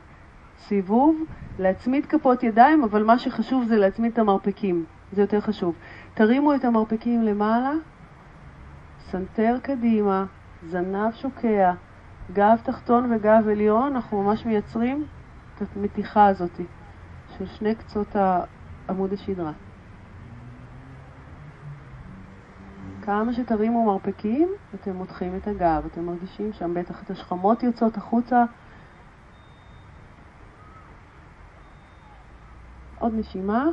סיבוב, להצמיד כפות ידיים, אבל מה שחשוב זה להצמיד את המרפקים, זה יותר חשוב. תרימו את המרפקים למעלה, סנטר קדימה, זנב שוקע, גב תחתון וגב עליון, אנחנו ממש מייצרים את המתיחה הזאת של שני קצות עמוד השדרה. כמה שתרימו מרפקים, אתם מותחים את הגב, אתם מרגישים שם בטח את השכמות יוצאות החוצה. עוד נשימה.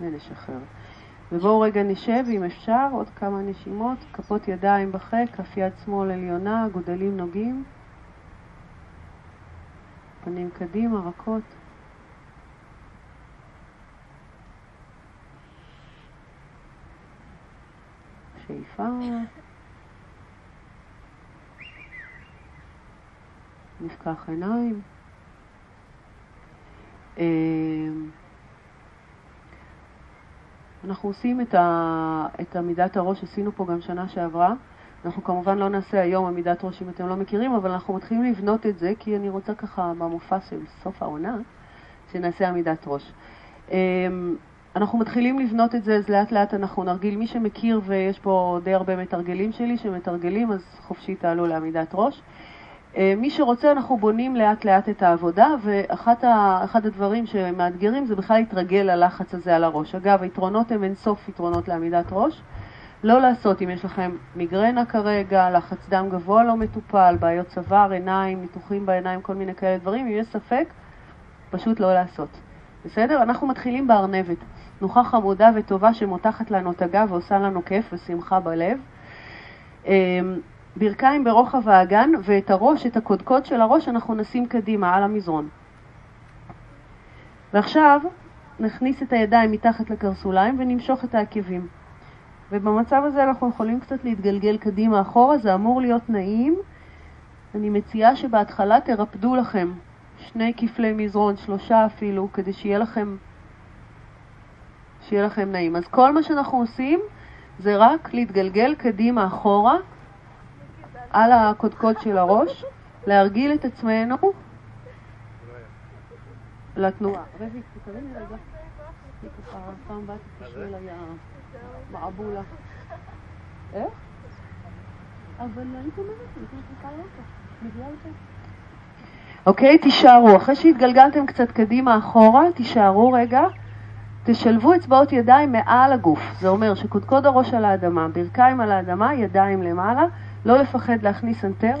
ונשחרר. ובואו רגע נשב, אם אפשר, עוד כמה נשימות, כפות ידיים בחק, כף יד שמאל עליונה, גודלים נוגעים, פנים קדימה, רכות. שאיפה. נפקח עיניים. אה, אנחנו עושים את, ה, את עמידת הראש, עשינו פה גם שנה שעברה. אנחנו כמובן לא נעשה היום עמידת ראש אם אתם לא מכירים, אבל אנחנו מתחילים לבנות את זה, כי אני רוצה ככה במופע של סוף העונה, שנעשה עמידת ראש. אנחנו מתחילים לבנות את זה, אז לאט לאט אנחנו נרגיל. מי שמכיר, ויש פה די הרבה מתרגלים שלי שמתרגלים, אז חופשי תעלו לעמידת ראש. אה, מי שרוצה, אנחנו בונים לאט לאט את העבודה, ואחד הדברים שמאתגרים זה בכלל להתרגל ללחץ הזה על הראש. אגב, היתרונות הם אינסוף יתרונות לעמידת ראש. לא לעשות אם יש לכם מיגרנה כרגע, לחץ דם גבוה לא מטופל, בעיות צוואר, עיניים, ניתוחים בעיניים, כל מיני כאלה דברים, אם יש ספק, פשוט לא לעשות. בסדר? אנחנו מתחילים בארנבת. תנוחה חמודה וטובה שמותחת לנו את הגב ועושה לנו כיף ושמחה בלב. אמ, ברכיים ברוחב האגן ואת הראש, את הקודקוד של הראש, אנחנו נשים קדימה על המזרון. ועכשיו נכניס את הידיים מתחת לקרסוליים ונמשוך את העקבים. ובמצב הזה אנחנו יכולים קצת להתגלגל קדימה אחורה, זה אמור להיות נעים. אני מציעה שבהתחלה תרפדו לכם שני כפלי מזרון, שלושה אפילו, כדי שיהיה לכם שיהיה לכם נעים. אז כל מה שאנחנו עושים זה רק להתגלגל קדימה אחורה על הקודקוד של הראש, להרגיל את עצמנו לתנועה. אוקיי, תישארו. אחרי שהתגלגלתם קצת קדימה אחורה, תישארו רגע. תשלבו אצבעות ידיים מעל הגוף, זה אומר שקודקוד הראש על האדמה, ברכיים על האדמה, ידיים למעלה, לא לפחד להכניס אנטר.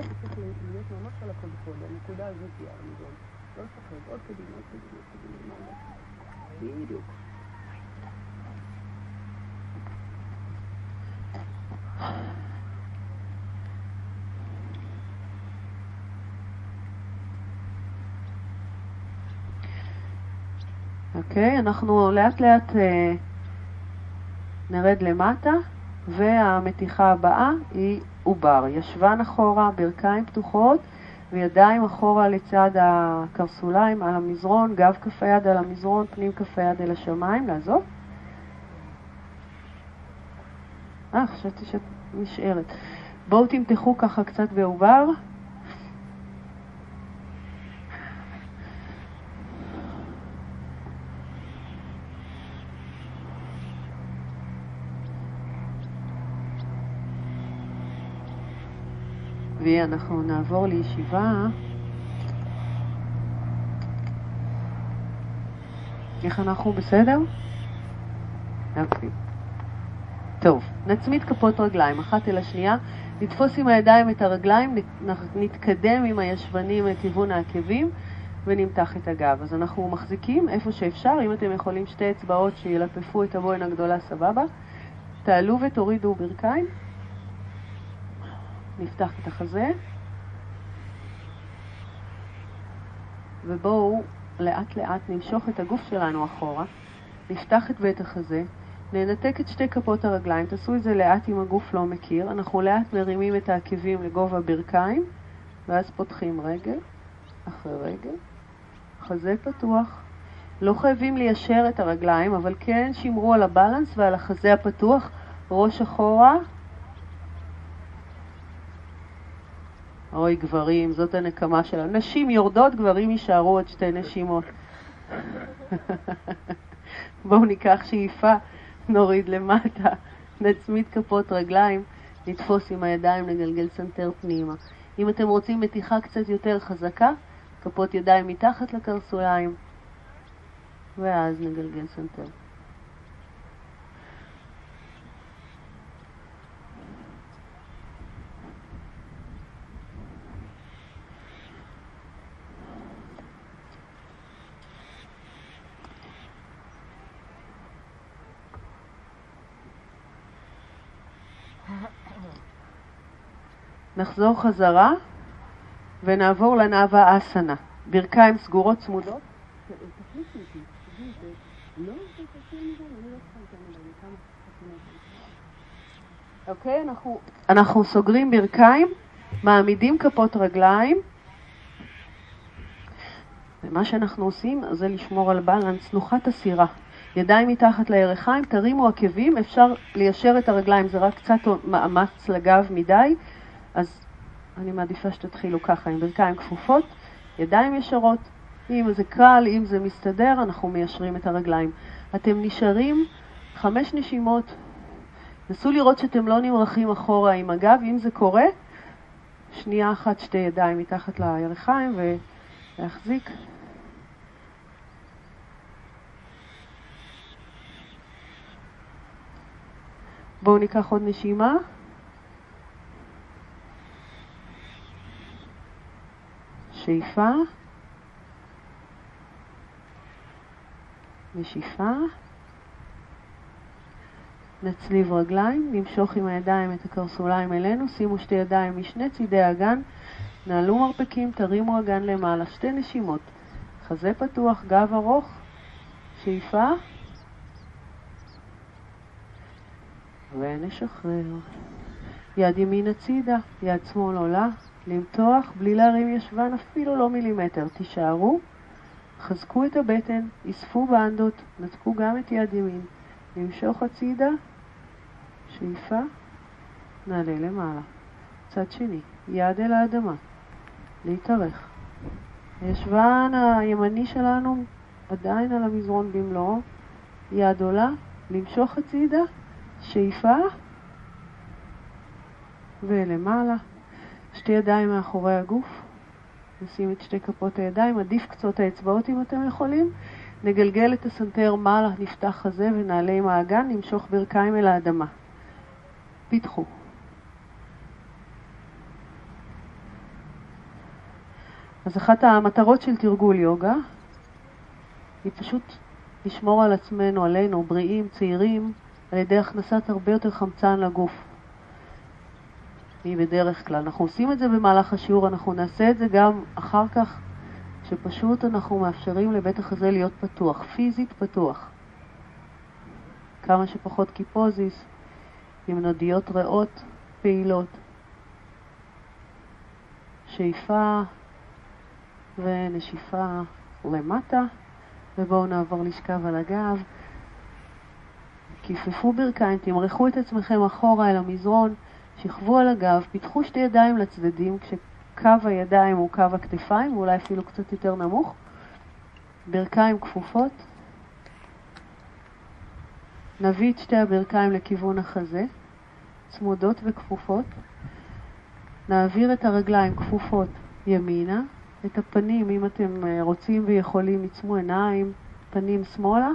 אוקיי, אנחנו לאט לאט אה, נרד למטה, והמתיחה הבאה היא עובר. ישבן אחורה, ברכיים פתוחות, וידיים אחורה לצד הקרסוליים על המזרון, גב כף היד על המזרון, פנים כף היד אל השמיים, לעזוב. אה, חשבתי שאת נשארת. בואו תמתחו ככה קצת בעובר. ואנחנו נעבור לישיבה. איך אנחנו בסדר? אוקיי. טוב, נצמיד כפות רגליים, אחת אל השנייה, נתפוס עם הידיים את הרגליים, נתקדם עם הישבנים לכיוון העקבים ונמתח את הגב. אז אנחנו מחזיקים איפה שאפשר, אם אתם יכולים שתי אצבעות שילפפו את הבוין הגדולה, סבבה. תעלו ותורידו ברכיים. נפתח את החזה, ובואו לאט לאט נמשוך את הגוף שלנו אחורה, נפתח את בית החזה, ננתק את שתי כפות הרגליים, תעשו את זה לאט אם הגוף לא מכיר. אנחנו לאט מרימים את העקבים לגובה ברכיים, ואז פותחים רגל אחרי רגל, חזה פתוח. לא חייבים ליישר את הרגליים, אבל כן שמרו על ה balance ועל החזה הפתוח, ראש אחורה. אוי, גברים, זאת הנקמה שלנו. נשים יורדות, גברים יישארו עוד שתי נשימות. <laughs> בואו ניקח שאיפה, נוריד למטה, נצמיד כפות רגליים, נתפוס עם הידיים, נגלגל סנטר פנימה. אם אתם רוצים מתיחה קצת יותר חזקה, כפות ידיים מתחת לקרסוליים, ואז נגלגל סנטר. נחזור חזרה ונעבור לנאווה אסנה. ברכיים סגורות צמודות. אוקיי, אנחנו, סוגרים ברכיים, מעמידים כפות רגליים, ומה שאנחנו עושים זה לשמור על בלנס, נוחת הסירה. ידיים מתחת לירכיים, תרימו עקבים, אפשר ליישר את הרגליים, זה רק קצת מאמץ לגב מדי, אז אני מעדיפה שתתחילו ככה, עם ברכיים כפופות, ידיים ישרות, אם זה קל, אם זה מסתדר, אנחנו מיישרים את הרגליים. אתם נשארים חמש נשימות, נסו לראות שאתם לא נמרחים אחורה עם הגב, אם זה קורה, שנייה אחת, שתי ידיים מתחת לירכיים ולהחזיק. בואו ניקח עוד נשימה. שאיפה, נשיפה, נצליב רגליים, נמשוך עם הידיים את הקרסוליים אלינו, שימו שתי ידיים משני צידי האגן, נעלו מרפקים, תרימו אגן למעלה, שתי נשימות, חזה פתוח, גב ארוך, שאיפה, ונשחרר. יד ימין הצידה, יד שמאל עולה, למתוח בלי להרים ישבן אפילו לא מילימטר. תישארו, חזקו את הבטן, אספו באנדות, נתקו גם את יד ימין. נמשוך הצידה, שאיפה, נעלה למעלה. צד שני, יד אל האדמה, להתארך. הישבן הימני שלנו עדיין על המזרון במלואו, יד עולה, למשוך הצידה, שאיפה, ולמעלה. שתי ידיים מאחורי הגוף, נשים את שתי כפות הידיים, עדיף קצות האצבעות אם אתם יכולים. נגלגל את הסנטר מעלה, נפתח חזה ונעלה עם האגן, נמשוך ברכיים אל האדמה. פיתחו. אז אחת המטרות של תרגול יוגה היא פשוט לשמור על עצמנו, עלינו, בריאים, צעירים, על ידי הכנסת הרבה יותר חמצן לגוף. מבדרך כלל. אנחנו עושים את זה במהלך השיעור, אנחנו נעשה את זה גם אחר כך, שפשוט אנחנו מאפשרים לבית החזה להיות פתוח, פיזית פתוח. כמה שפחות קיפוזיס, עם נודיות ריאות פעילות. שאיפה ונשיפה למטה, ובואו נעבור לשכב על הגב. כיפפו ברכיים, תמרחו את עצמכם אחורה אל המזרון. שכבו על הגב, פיתחו שתי ידיים לצדדים, כשקו הידיים הוא קו הכתפיים, ואולי אפילו קצת יותר נמוך. ברכיים כפופות. נביא את שתי הברכיים לכיוון החזה, צמודות וכפופות. נעביר את הרגליים כפופות ימינה, את הפנים, אם אתם אה, רוצים ויכולים, עצמו עיניים, פנים שמאלה.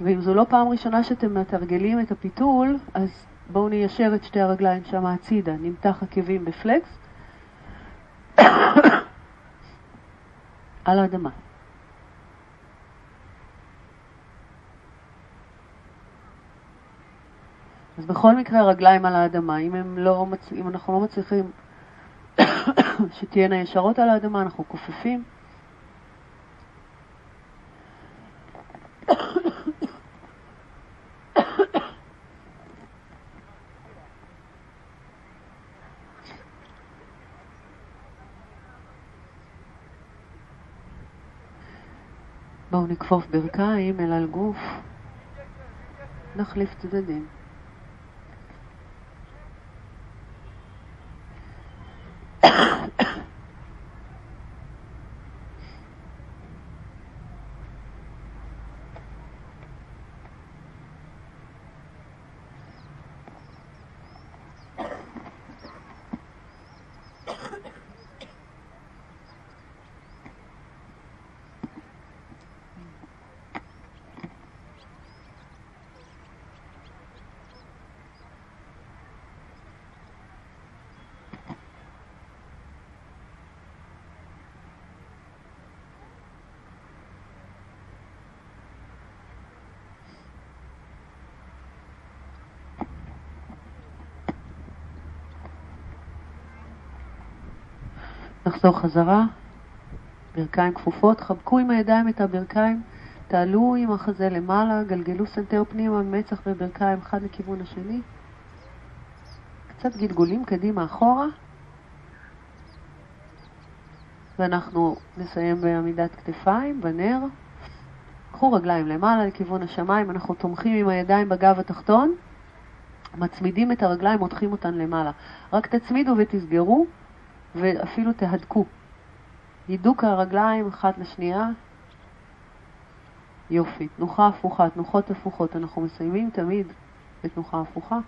ואם זו לא פעם ראשונה שאתם מתרגלים את הפיתול, אז בואו ניישר את שתי הרגליים שם הצידה, נמתח עקבים בפלקס <coughs> על האדמה. אז בכל מקרה הרגליים על האדמה, אם, לא מצ... אם אנחנו לא מצליחים <coughs> שתהיינה ישרות על האדמה, אנחנו כופפים. בואו נכפוף ברכיים אל על גוף, נחליף צדדים. נחזור חזרה, ברכיים כפופות, חבקו עם הידיים את הברכיים, תעלו עם החזה למעלה, גלגלו סנטר פנימה, מצח וברכיים אחד לכיוון השני. קצת גלגולים קדימה אחורה, ואנחנו נסיים בעמידת כתפיים, בנר. קחו רגליים למעלה לכיוון השמיים, אנחנו תומכים עם הידיים בגב התחתון, מצמידים את הרגליים, מותחים אותן למעלה. רק תצמידו ותסגרו. ואפילו תהדקו. הידוק הרגליים אחת לשנייה. יופי. תנוחה הפוכה, תנוחות הפוכות. אנחנו מסיימים תמיד בתנוחה הפוכה.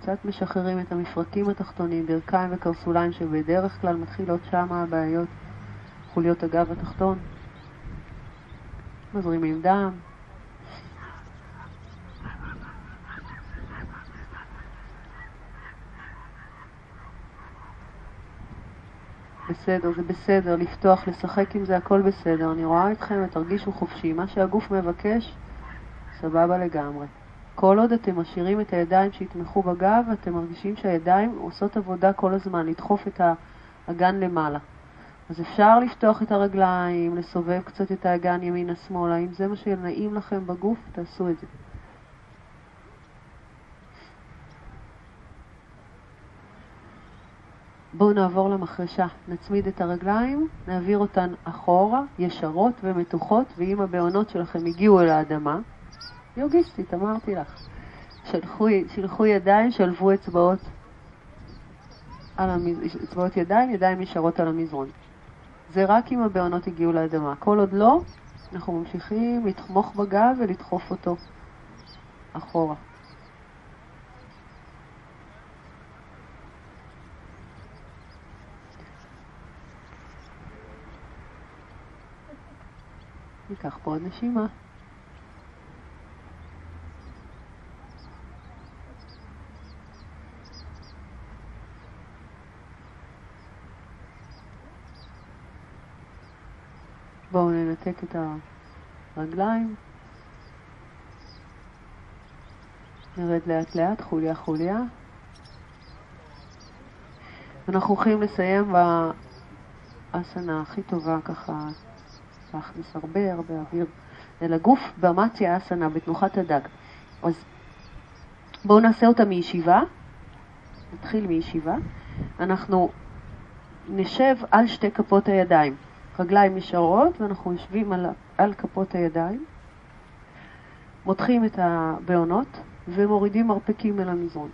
קצת משחררים את המפרקים התחתונים, ברכיים וקרסוליים שבדרך כלל מתחילות שם הבעיות, חוליות הגב התחתון. מזרימים דם, בסדר, זה בסדר, לפתוח, לשחק עם זה, הכל בסדר. אני רואה אתכם, תרגישו חופשי. מה שהגוף מבקש, סבבה לגמרי. כל עוד אתם משאירים את הידיים שיתמכו בגב, אתם מרגישים שהידיים עושות עבודה כל הזמן, לדחוף את האגן למעלה. אז אפשר לפתוח את הרגליים, לסובב קצת את האגן ימינה-שמאלה. אם זה מה שנעים לכם בגוף, תעשו את זה. בואו נעבור למחרשה, נצמיד את הרגליים, נעביר אותן אחורה, ישרות ומתוחות, ואם הבעונות שלכם הגיעו אל האדמה, יוגיסטית, אמרתי לך, שלחו, שלחו ידיים, שלבו אצבעות, על המז... אצבעות ידיים, ידיים ישרות על המזרון. זה רק אם הבעונות הגיעו לאדמה. כל עוד לא, אנחנו ממשיכים לתמוך בגב ולדחוף אותו אחורה. ניקח פה עוד נשימה. בואו ננתק את הרגליים. נרד לאט לאט, חוליה חוליה. אנחנו הולכים לסיים באסנה הכי טובה ככה להכניס הרבה הרבה אוויר אל הגוף באמציה אסנה, בתנוחת הדג. אז בואו נעשה אותה מישיבה, נתחיל מישיבה. אנחנו נשב על שתי כפות הידיים, רגליים ישרות, ואנחנו יושבים על, על כפות הידיים, מותחים את הבעונות ומורידים מרפקים אל המזרון.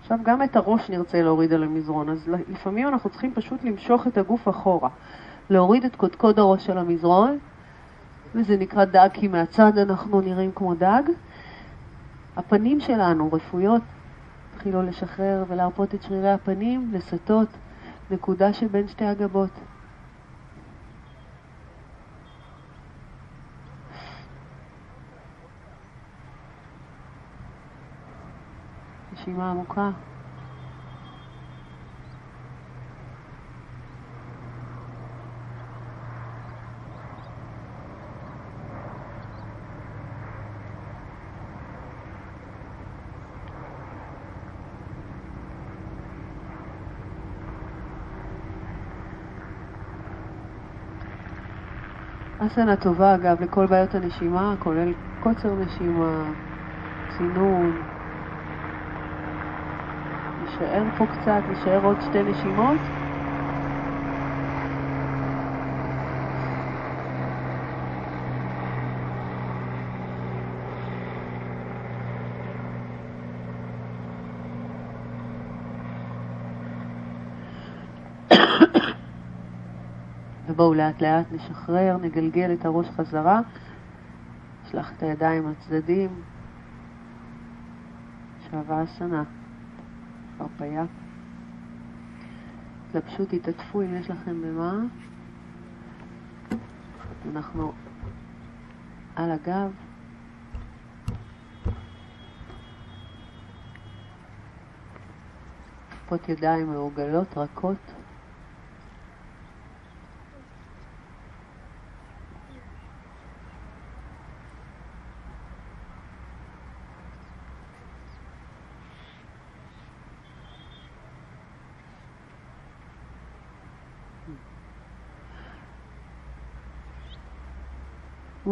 עכשיו גם את הראש נרצה להוריד על המזרון, אז לפעמים אנחנו צריכים פשוט למשוך את הגוף אחורה. להוריד את קודקוד הראש של המזרון, וזה נקרא דג כי מהצד אנחנו נראים כמו דג. הפנים שלנו רפויות, התחילו לשחרר ולהרפות את שרירי הפנים, לסטות, נקודה שבין שתי הגבות. נשימה עמוקה. אסנה טובה, אגב, לכל בעיות הנשימה, כולל קוצר נשימה, צינון. נשאר פה קצת, נשאר עוד שתי נשימות. ובואו לאט לאט נשחרר, נגלגל את הראש חזרה, נשלח את הידיים לצדדים, שווה השנה, הרפאיה. תלבשו, תתעטפו אם יש לכם במה. אנחנו על הגב. כפות ידיים מעוגלות, רכות.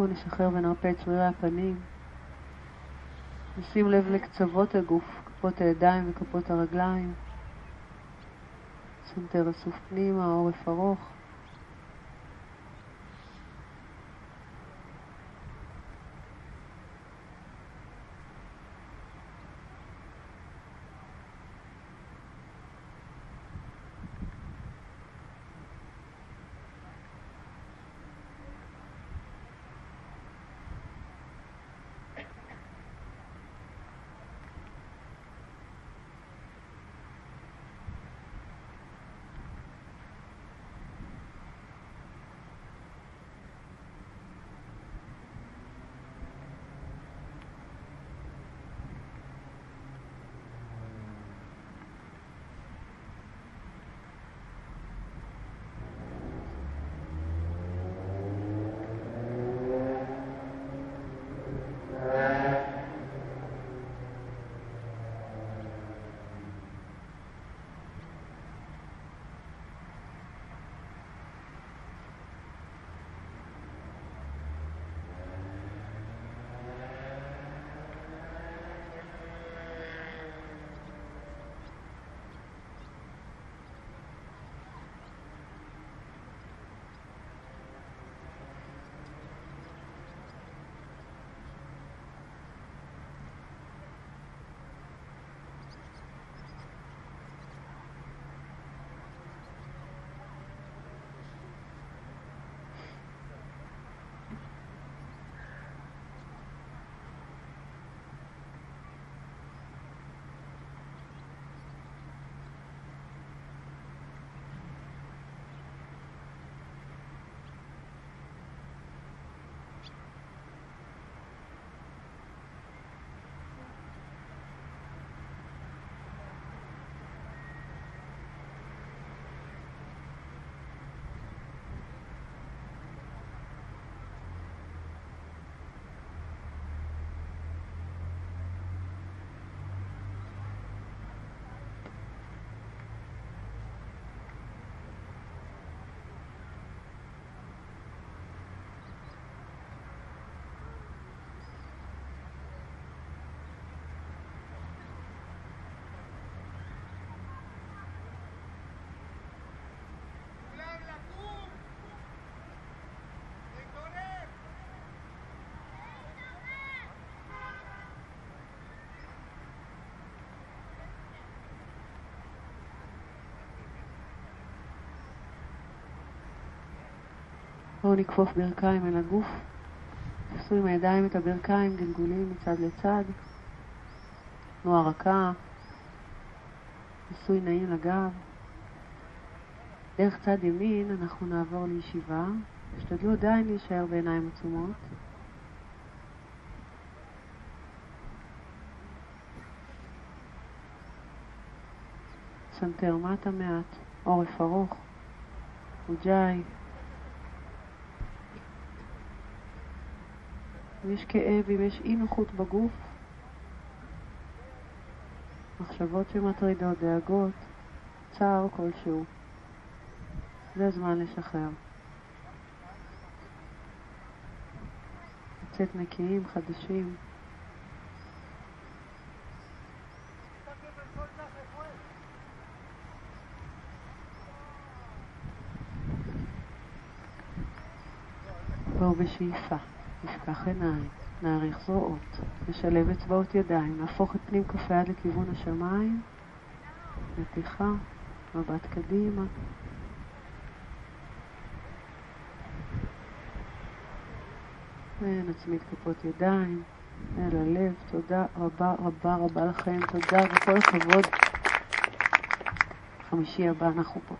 בואו נשחרר ונרפא את שרירי הפנים. נשים לב לקצוות הגוף, כפות הידיים וכפות הרגליים. סנטר אסוף פנימה, עורף ארוך. בואו נכפוף ברכיים אל הגוף. תפסו עם הידיים את הברכיים, גלגולים מצד לצד. תנועה רכה. עיסוי נעים לגב. דרך צד ימין אנחנו נעבור לישיבה. תשתדלו עדיין להישאר בעיניים עצומות. סנטר מטה מעט, עורף ארוך, אוג'אי. אם יש כאב, אם יש אי נוחות בגוף, מחשבות שמטרידות, דאגות, צער כלשהו, זה הזמן לשחרר. לצאת נקיים, חדשים. בואו בשאיפה. נפקח עיניים, נעריך זרועות, נשלב אצבעות ידיים, נהפוך את פנים כף היד לכיוון השמיים, נתיחה, מבט קדימה. ונצמיד כפות ידיים אל הלב. תודה רבה רבה רבה לכם, תודה וכל הכבוד. חמישי הבא אנחנו פה.